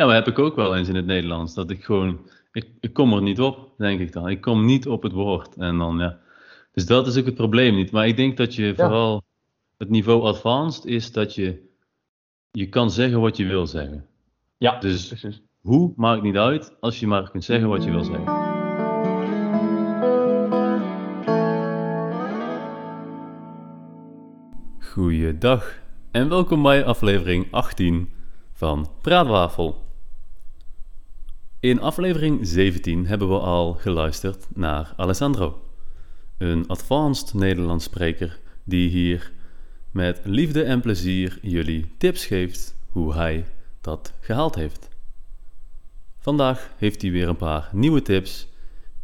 Ja, maar heb ik ook wel eens in het Nederlands. Dat ik gewoon, ik, ik kom er niet op, denk ik dan. Ik kom niet op het woord. En dan, ja. Dus dat is ook het probleem niet. Maar ik denk dat je vooral het niveau advanced is dat je, je kan zeggen wat je wil zeggen. Ja, dus precies. hoe maakt niet uit als je maar kunt zeggen wat je wil zeggen. Goeiedag en welkom bij aflevering 18 van Praatwafel. In aflevering 17 hebben we al geluisterd naar Alessandro, een advanced Nederlands spreker die hier met liefde en plezier jullie tips geeft hoe hij dat gehaald heeft. Vandaag heeft hij weer een paar nieuwe tips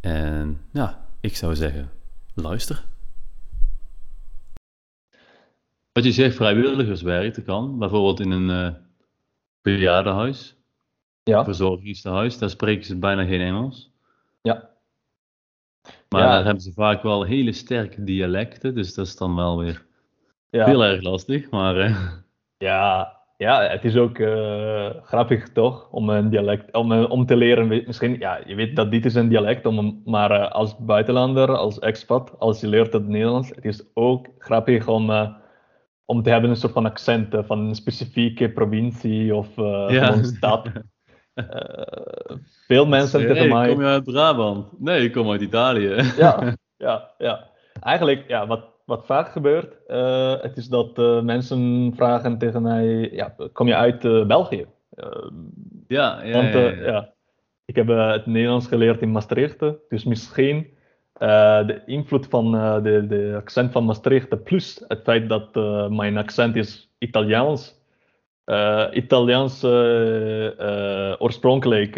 en ja, ik zou zeggen, luister. Wat je zegt, vrijwilligerswerk, dat kan. Bijvoorbeeld in een uh, ja. verzorgingstehuis, daar spreken ze bijna geen Engels. Ja. Maar daar hebben ze vaak wel hele sterke dialecten, dus dat is dan wel weer ja. heel erg lastig. Maar, uh... ja, ja, het is ook uh, grappig toch, om een dialect, om, om te leren, misschien, ja, je weet dat dit is een dialect, om, maar uh, als buitenlander, als expat, als je leert het Nederlands, het is ook grappig om om te hebben een soort van accent van een specifieke provincie of uh, ja. stad. Uh, veel mensen hey, tegen mij. Kom je uit Brabant? Nee, ik kom uit Italië. ja, ja, ja. Eigenlijk, ja, wat, wat vaak gebeurt, uh, het is dat mensen vragen tegen mij: ja, kom je uit België? ja, ja, want, ja, ja, ja. Ik heb het Nederlands geleerd in Maastricht, dus misschien de invloed van de, de, accent van Maastricht, plus het feit dat mijn accent is Italiaans. Italiaans oorspronkelijk,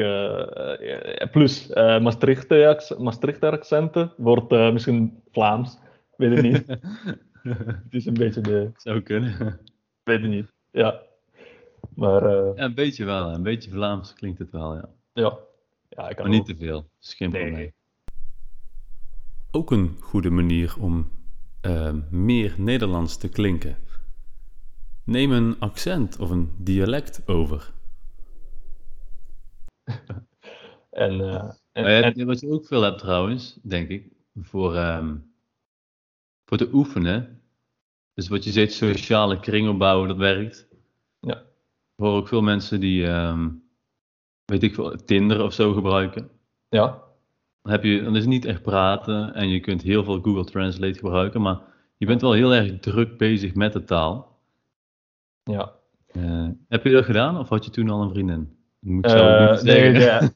plus Maastrichter, Maastrichter accenten, wordt misschien Vlaams, weet ik niet. het is een beetje de... Zou kunnen. Weet ik niet, ja. Maar, ja, een beetje wel, een beetje Vlaams klinkt het wel, ja. Ja. ja ik kan maar niet te veel, is geen nee. probleem ook een goede manier om uh, meer Nederlands te klinken. Neem een accent of een dialect over. en, uh, en, en, wat je ook veel hebt trouwens, denk ik, voor, um, voor te oefenen. Dus wat je zegt, sociale kring opbouwen, dat werkt. Ja. Ik hoor ook veel mensen die, um, weet ik veel, Tinder of zo gebruiken. Ja dan, heb je, dan is het niet echt praten en je kunt heel veel Google Translate gebruiken, maar je bent wel heel erg druk bezig met de taal. Ja. Uh, heb je dat gedaan of had je toen al een vriendin? Moet ik zo uh, niet nee, nee,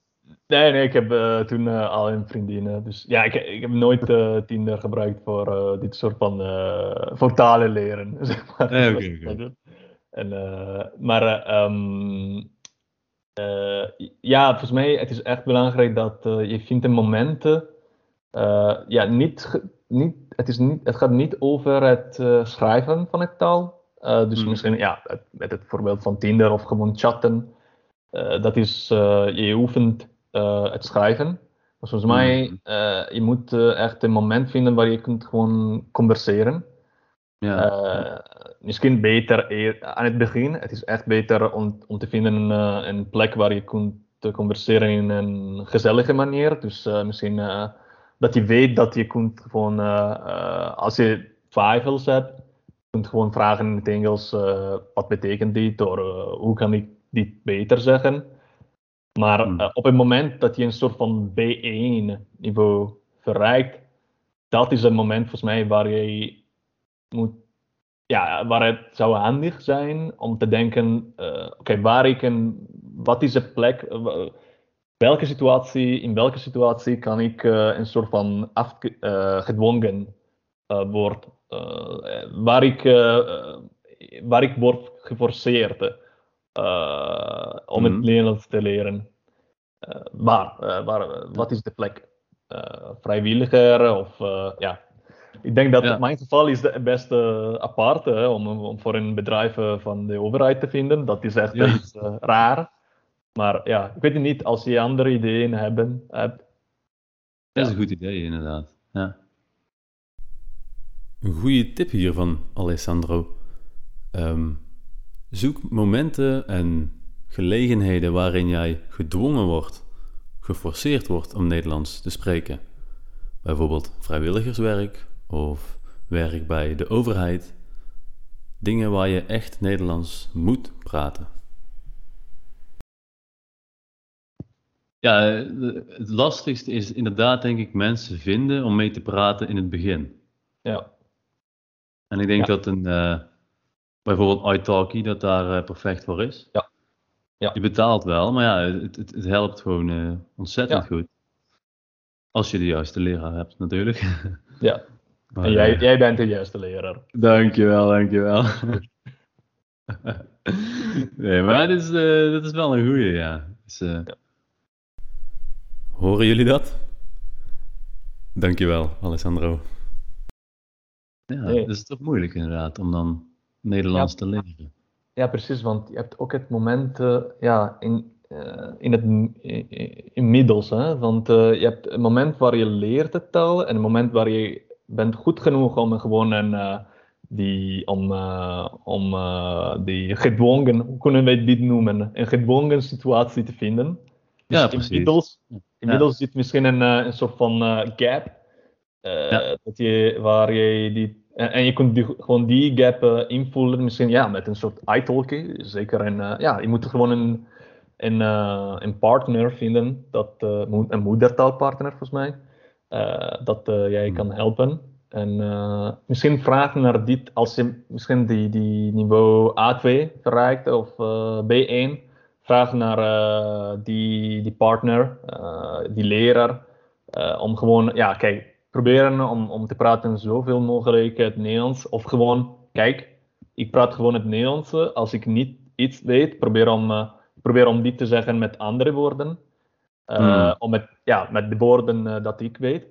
nee, nee, ik heb uh, toen al een vriendin. Dus ja, ik, ik heb nooit Tinder gebruikt voor dit soort van voor talen leren. Zeg maar. Nee, okay, okay. En, maar um, uh, ja, volgens mij het is echt belangrijk dat je vindt momenten. Uh, ja, niet, niet, het, is niet, het gaat niet over het schrijven van het taal. Dus mm. misschien ja, met het voorbeeld van Tinder of gewoon chatten. dat is, je oefent het schrijven. Volgens mm. mij, je moet echt een moment vinden waar je kunt gewoon converseren. Ja misschien beter aan het begin. Het is echt beter om, om te vinden een, een plek waar je kunt converseren in een gezellige manier. Dus misschien dat je weet dat je kunt gewoon, als je twijfels hebt, kunt gewoon vragen in het Engels, wat betekent dit? Of hoe kan ik dit beter zeggen? Maar hmm. op het moment dat je een soort van B1 niveau verrijkt, dat is het moment volgens mij waar je moet ja, waar het zou handig zijn om te denken, oké, waar ik een, wat is de plek, welke situatie, in welke situatie kan ik een soort van afgedwongen worden, waar, ik, waar ik word geforceerd om het mhm. Nederlands te leren. waar, waar, wat is de plek? vrijwilliger of ja, ik denk dat in mijn geval is het beste apart hè, om, om voor een bedrijf eh, van de overheid te vinden. Dat is echt iets uh, raar. Maar ja, ik weet niet, als je andere ideeën hebben, hebt. Dat is een goed idee, inderdaad. Ja. Een goede tip hier van Alessandro. Um, zoek momenten en gelegenheden waarin jij gedwongen wordt, geforceerd wordt om Nederlands te spreken. Bijvoorbeeld vrijwilligerswerk of werk bij de overheid. Dingen waar je echt Nederlands moet praten. Ja, het lastigste is inderdaad, denk ik, mensen vinden om mee te praten in het begin. Ja. En ik denk dat een, uh, bijvoorbeeld iTalki, dat daar uh, perfect voor is. Ja. ja. Je betaalt wel, maar ja, het, het, het helpt gewoon uh, ontzettend goed. Als je de juiste leraar hebt, natuurlijk. Ja. Maar, en jij, jij bent de juiste leraar. Dankjewel, dankjewel. nee, maar dit is, dit is wel een goeie, ja. Dus, ja. Horen jullie dat? Dankjewel, Alessandro. Ja, nee. dat is toch moeilijk inderdaad, om dan Nederlands ja. te leren. Ja, precies, want je hebt ook het moment uh, ja, in, uh, in het inmiddels. Hè? Want uh, je hebt een moment waar je leert de taal en een moment waar je bent goed genoeg om gewoon een, die, om, om die gedwongen, hoe kunnen wij dit noemen, een gedwongen situatie te vinden. Dus ja, precies. Inmiddels, inmiddels zit misschien een, een soort van gap ja. dat je, waar je die, en, en je kunt die, gewoon die gap uh, invullen, misschien ja, met een soort italki. Zeker een, uh, ja, je moet gewoon een, een, een partner vinden, dat, een moedertaalpartner volgens mij, dat jij hmm. kan helpen. En misschien vragen naar dit, als je misschien die, die niveau A2 bereikt of B1, vraag naar die, die partner, die leraar, om gewoon, ja, kijk, proberen om, om te praten zoveel mogelijk het Nederlands. Of gewoon, kijk, ik praat gewoon het Nederlands. Als ik niet iets weet, probeer om, uh, probeer om dit te zeggen met andere woorden. Uh, hmm. om met, ja, met de woorden uh, dat ik weet.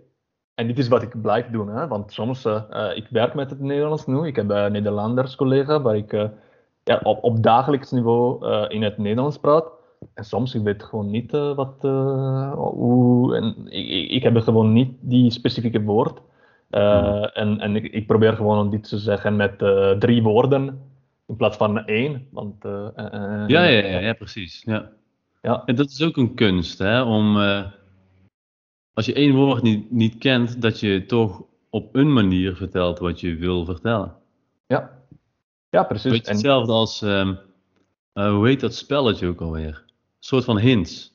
En dit is wat ik blijf doen. Hè? Want soms, ik werk met het Nederlands nu. Ik heb een Nederlanders collega waar ik ja, op, op dagelijks niveau in het Nederlands praat. En soms, ik weet gewoon niet uh, wat, uh, hoe, en ik, ik heb gewoon niet die specifieke woord. Uh, en en ik, ik, probeer gewoon om dit te zeggen met drie woorden in plaats van één. Want, ja, ja, ja, ja, precies. Ja. Ja. En dat is ook een kunst, hè, om als je één woord niet, niet kent, dat je toch op een manier vertelt wat je wil vertellen. Ja, ja precies. Beetje hetzelfde als, um, hoe heet dat spelletje ook alweer? Soort van hints.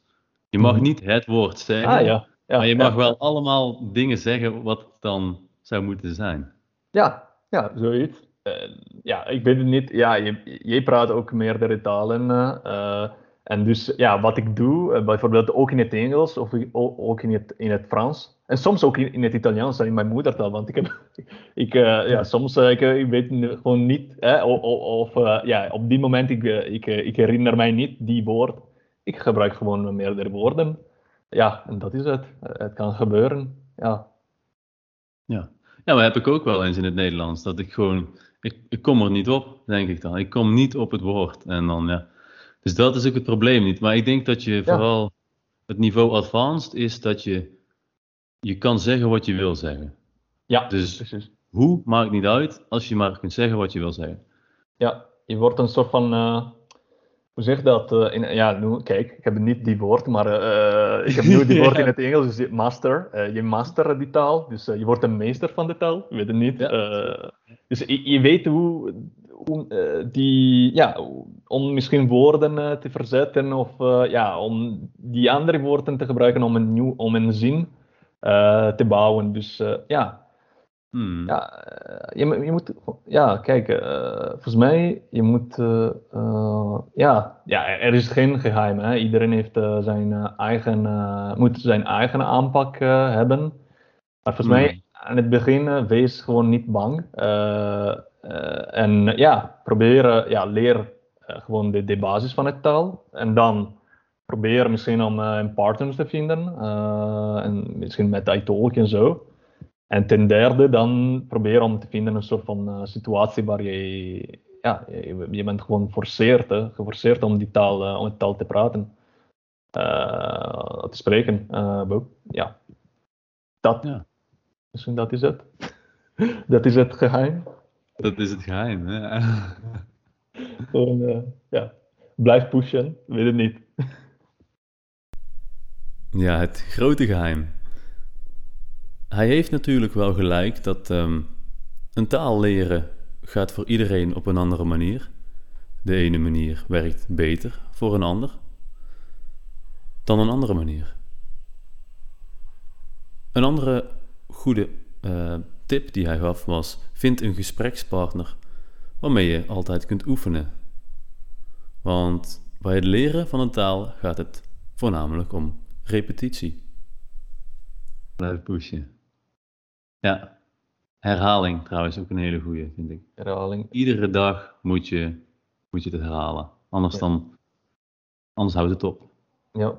Je mag mhm. niet het woord zeggen, ah, ja. Ja, maar je mag wel allemaal dingen zeggen wat het dan zou moeten zijn. Ja, ja zoiets. Uh, ja, ik weet het niet. Ja, je, je praat ook meerdere talen. Uh, en dus ja, wat ik doe, bijvoorbeeld ook in het Engels of ook in het, in het Frans. En soms ook in, in het Italiaans, in mijn moedertaal. Want ik heb, ik, uh, ja, soms ik, ik weet gewoon niet, hè, of, of ja, op die moment, ik, ik, ik herinner mij niet die woord ik gebruik gewoon meerdere woorden. Ja, en dat is het. Het kan gebeuren. Ja. Ja. ja, maar heb ik ook wel eens in het Nederlands. Dat ik gewoon, ik, ik kom er niet op, denk ik dan. Ik kom niet op het woord. En dan, ja. Dus dat is ook het probleem niet. Maar ik denk dat je vooral het niveau advanced is dat je, je kan zeggen wat je wil zeggen. Ja, dus precies. hoe maakt niet uit als je maar kunt zeggen wat je wil zeggen. Ja, je wordt een soort van uh, hoe zeg dat? Uh, in, ja, nu, kijk, ik heb niet die woord, maar uh, ik heb nu die woord in het Engels, dus master. Uh, je master die taal, dus je wordt een meester van de taal, weet het niet. Ja. dus je, je, weet hoe, hoe die, ja, om misschien woorden te verzetten of ja, om die andere woorden te gebruiken om een, nieuw, om een zin te bouwen. Dus ja, Hmm. Ja, eh, je, je, moet, ja, kijk, uh, volgens mij, je moet, uh, ja, ja, er is geen geheim. Hè? Iedereen heeft zijn eigen, moet zijn eigen aanpak hebben. Maar volgens mij, hmm. aan het begin, wees gewoon niet bang. en ja, proberen, ja, leer gewoon de, de basis van het taal. En dan probeer misschien om een partner te vinden. en misschien met iTalk en zo. En ten derde dan proberen om te vinden een soort van uh, situatie waar je, ja, je, je bent gewoon geforceerd, hè, geforceerd om die taal, uh, om die taal te praten, uh, te spreken. ja, dat, ja. misschien dat is het. dat is het geheim. Dat is het geheim, hè? Gewoon, ja. blijf pushen, weet het niet. Ja, het grote geheim. Hij heeft natuurlijk wel gelijk dat ehm, een taal leren gaat voor iedereen op een andere manier. De ene manier werkt beter voor een ander dan een andere manier. Een andere goede uh, tip die hij gaf was: vind een gesprekspartner waarmee je altijd kunt oefenen. Want bij het leren van een taal gaat het voornamelijk om repetitie. Blijf pushen. Ja, herhaling trouwens ook een hele goede, vind ik. Herhaling. Iedere dag moet je, moet je het herhalen. Anders, dan, anders houdt het op. Ja,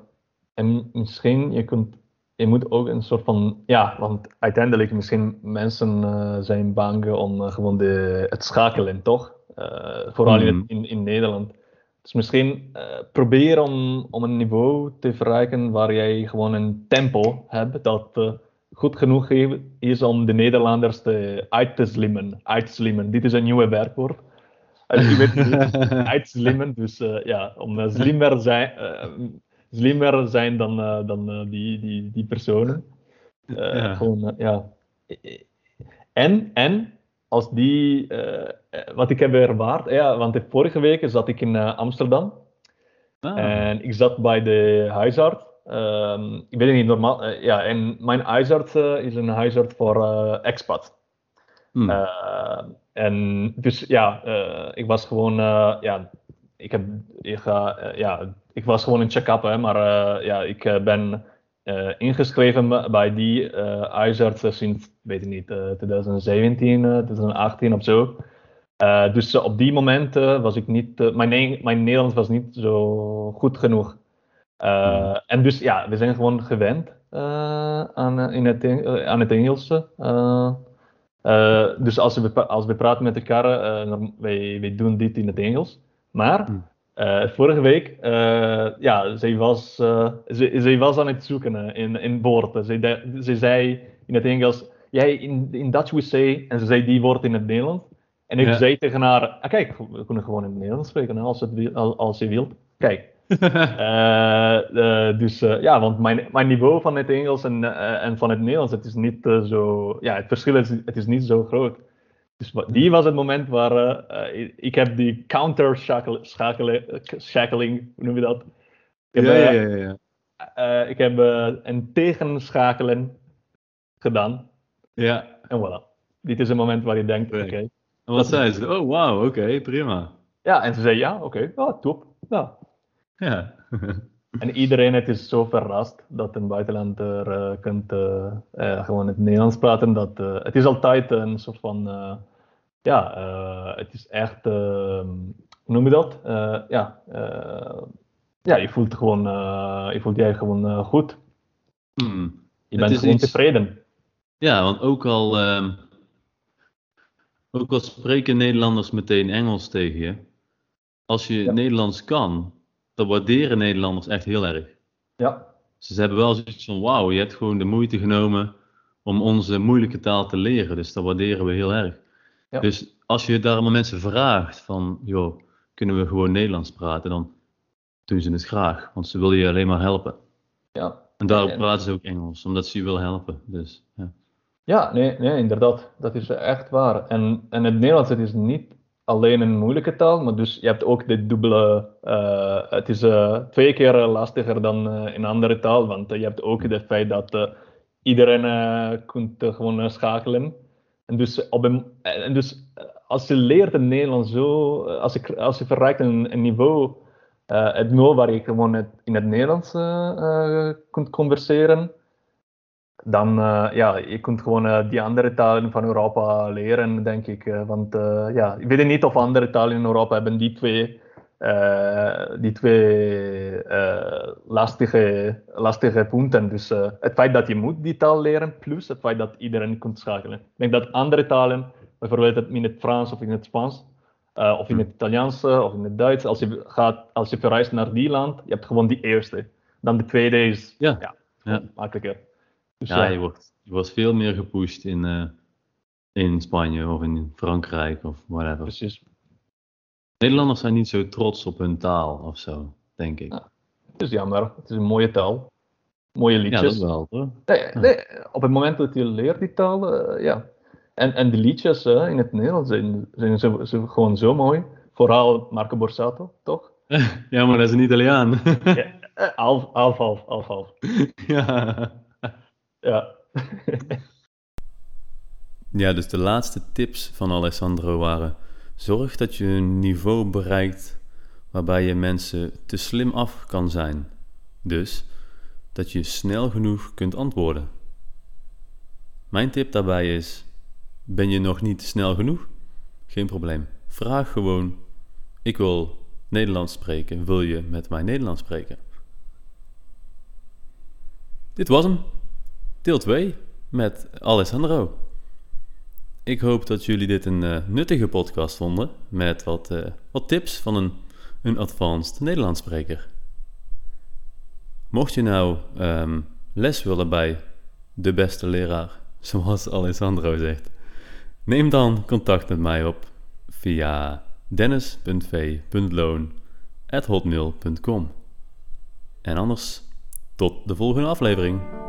en misschien je kunt je moet ook een soort van, ja, want uiteindelijk misschien mensen uh, zijn bang om uh, gewoon de, het schakelen, toch? Uh, vooral in, mhm. in, in, Nederland. Dus misschien proberen om, om een niveau te verrijken waar jij gewoon een tempo hebt dat goed genoeg is om de Nederlanders te, uit te slimmen. Uitslimmen, dit is een nieuwe werkwoord. Uitslimmen, dus ja, om slimmer zijn slimmer zijn dan, dan die, die, die personen. Ja. Gewoon, ja. En, en als die, wat ik heb ervaard, ja, want de vorige week zat ik in Amsterdam. Ah. En ik zat bij de huisarts. Um, ik weet het niet, normaal. ja, en mijn huisarts is een huisarts voor expat. Hmm. en dus ja, ik was gewoon, ja, ik heb, ik ja, ik was gewoon een check-up, maar uh, ja, ik uh, ben uh, ingeschreven bij die huisarts sinds, weet ik niet, 2017, 2018 of zo. dus op die moment was ik niet, mijn, mijn Nederlands was niet zo goed genoeg. Hmm. En dus ja, we zijn gewoon gewend aan, in het, aan het Engels. dus als we, als we praten met elkaar, wij, wij doen dit in het Engels. Maar. Uh, vorige week, uh, ja, zij was, uh, zij, was aan het zoeken in, in woorden. Zij, zij zei in het Engels, jij in, in Dutch we say, en ze zei die woord in het Nederlands. En ik ja. zei tegen haar, ah, kijk, we kunnen gewoon in het Nederlands spreken als, het, als, als je wilt. Kijk. dus ja, want mijn, mijn niveau van het Engels en, en van het Nederlands, het is niet zo, ja, het verschil is, het is niet zo groot. Dus die was het moment waar uh, ik heb die counter schakeling, hoe noem je dat? Ik heb, ja, ja, ja, ja. Uh, ik heb uh, een tegenschakelen gedaan. Ja. En voilà. Dit is het moment waar je denkt, oké. Okay, en wat zei ze? Oh, wauw, oké, okay, prima. Ja, en ze zei ja, oké, okay, oh, top. Ja. Ja. en iedereen het is zo verrast dat een buitenlander uh, kunt gewoon het Nederlands praten. Dat, het is altijd een soort van ja, het is echt, uh, hoe noem je dat? Ja, ja, je voelt gewoon, je voelt jij gewoon goed. Hmm. Je bent gewoon iets... tevreden. Ja, want ook al, ehm, ook al spreken Nederlanders meteen Engels tegen je, als je ja. Nederlands kan, dan waarderen Nederlanders echt heel erg. Ja. Ze hebben wel zoiets van, wauw, je hebt gewoon de moeite genomen om onze moeilijke taal te leren. Dus dat waarderen we heel erg. Dus als je daar mensen vraagt van, joh, kunnen we gewoon Nederlands praten, dan doen ze het graag, want ze willen je alleen maar helpen. Ja. En daarom praten ze ook Engels, omdat ze je willen helpen. Dus, ja. Ja, nee, nee, inderdaad. Dat is echt waar. En, en het Nederlands het is niet alleen een moeilijke taal, maar dus je hebt ook de dubbele. Uh, het is uh, twee keer lastiger dan uh, in andere taal, want je hebt ook het feit dat iedereen kunt gewoon schakelen. En dus, op en dus als je leert het Nederlands zo, als je, als je verrijkt een, niveau, het niveau waar je gewoon in het Nederlands kunt converseren, dan uh, ja, je kunt gewoon die andere talen van Europa leren, denk ik. want ja, ik weet niet of andere talen in Europa hebben die twee uh, die twee uh, lastige, lastige punten. Dus uh, het feit dat je moet die taal leren, plus het feit dat iedereen kunt schakelen. Ik denk dat andere talen, bijvoorbeeld in het Frans of in het Spaans, of in het Italiaans of in het Duits, als je, gaat, als je verrijst naar die land, je hebt gewoon die eerste. Dan de tweede is ja. Ja, ja. makkelijker. Dus, ja, je wordt, je wordt veel meer gepusht in, in Spanje of in Frankrijk of whatever. Precies. Nederlanders zijn niet zo trots op hun taal of zo, denk ik. Ja. Het is jammer. Het is een mooie taal. Mooie Ja, liedjes. dat wel, hoor. Nee, nee, op het moment dat je leert die taal, eh, ja. En, en de liedjes eh, in het Nederlands zijn, zijn zo- gewoon zo mooi. Vooral Marco Borsato, toch? Ja, maar dat is een Italiaan. ja, eh, half, half, half, half, half. ja. Ja. Ja, dus de laatste tips van Alessandro waren: zorg dat je een niveau bereikt waarbij je mensen te slim af kan zijn. Dus dat je snel genoeg kunt antwoorden. Mijn tip daarbij is: ben je nog niet snel genoeg? Geen probleem. Vraag gewoon: ik wil Nederlands spreken. Wil je met mij Nederlands spreken? Dit was hem. Deel 2 met Alessandro. Ik hoop dat jullie dit een eh, nuttige podcast vonden met wat, eh, wat tips van een, een advanced Nederlands spreker. Mocht je nou ehm, les willen bij de beste leraar, zoals Alessandro zegt, neem dan contact met mij op via dennis.v.loon.hotmail.com En anders, tot de volgende aflevering.